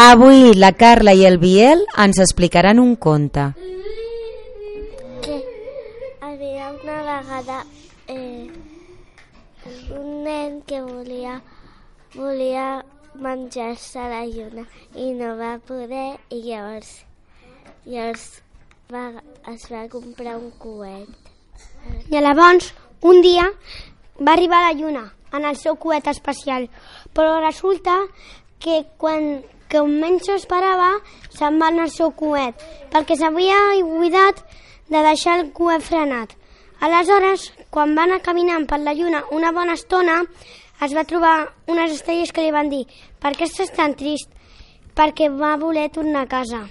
Avui la Carla i el Biel ens explicaran un conte. que havia una vegada eh, un nen que volia, volia menjar-se la lluna i no va poder i llavors, llavors va, es va comprar un coet. I llavors, un dia, va arribar la Lluna en el seu coet especial, però resulta que quan que menys s'ho esperava, se'n va anar el seu coet, perquè s'havia oblidat de deixar el coet frenat. Aleshores, quan va anar caminant per la lluna una bona estona, es va trobar unes estrelles que li van dir «Per què estàs tan trist?» perquè va voler tornar a casa.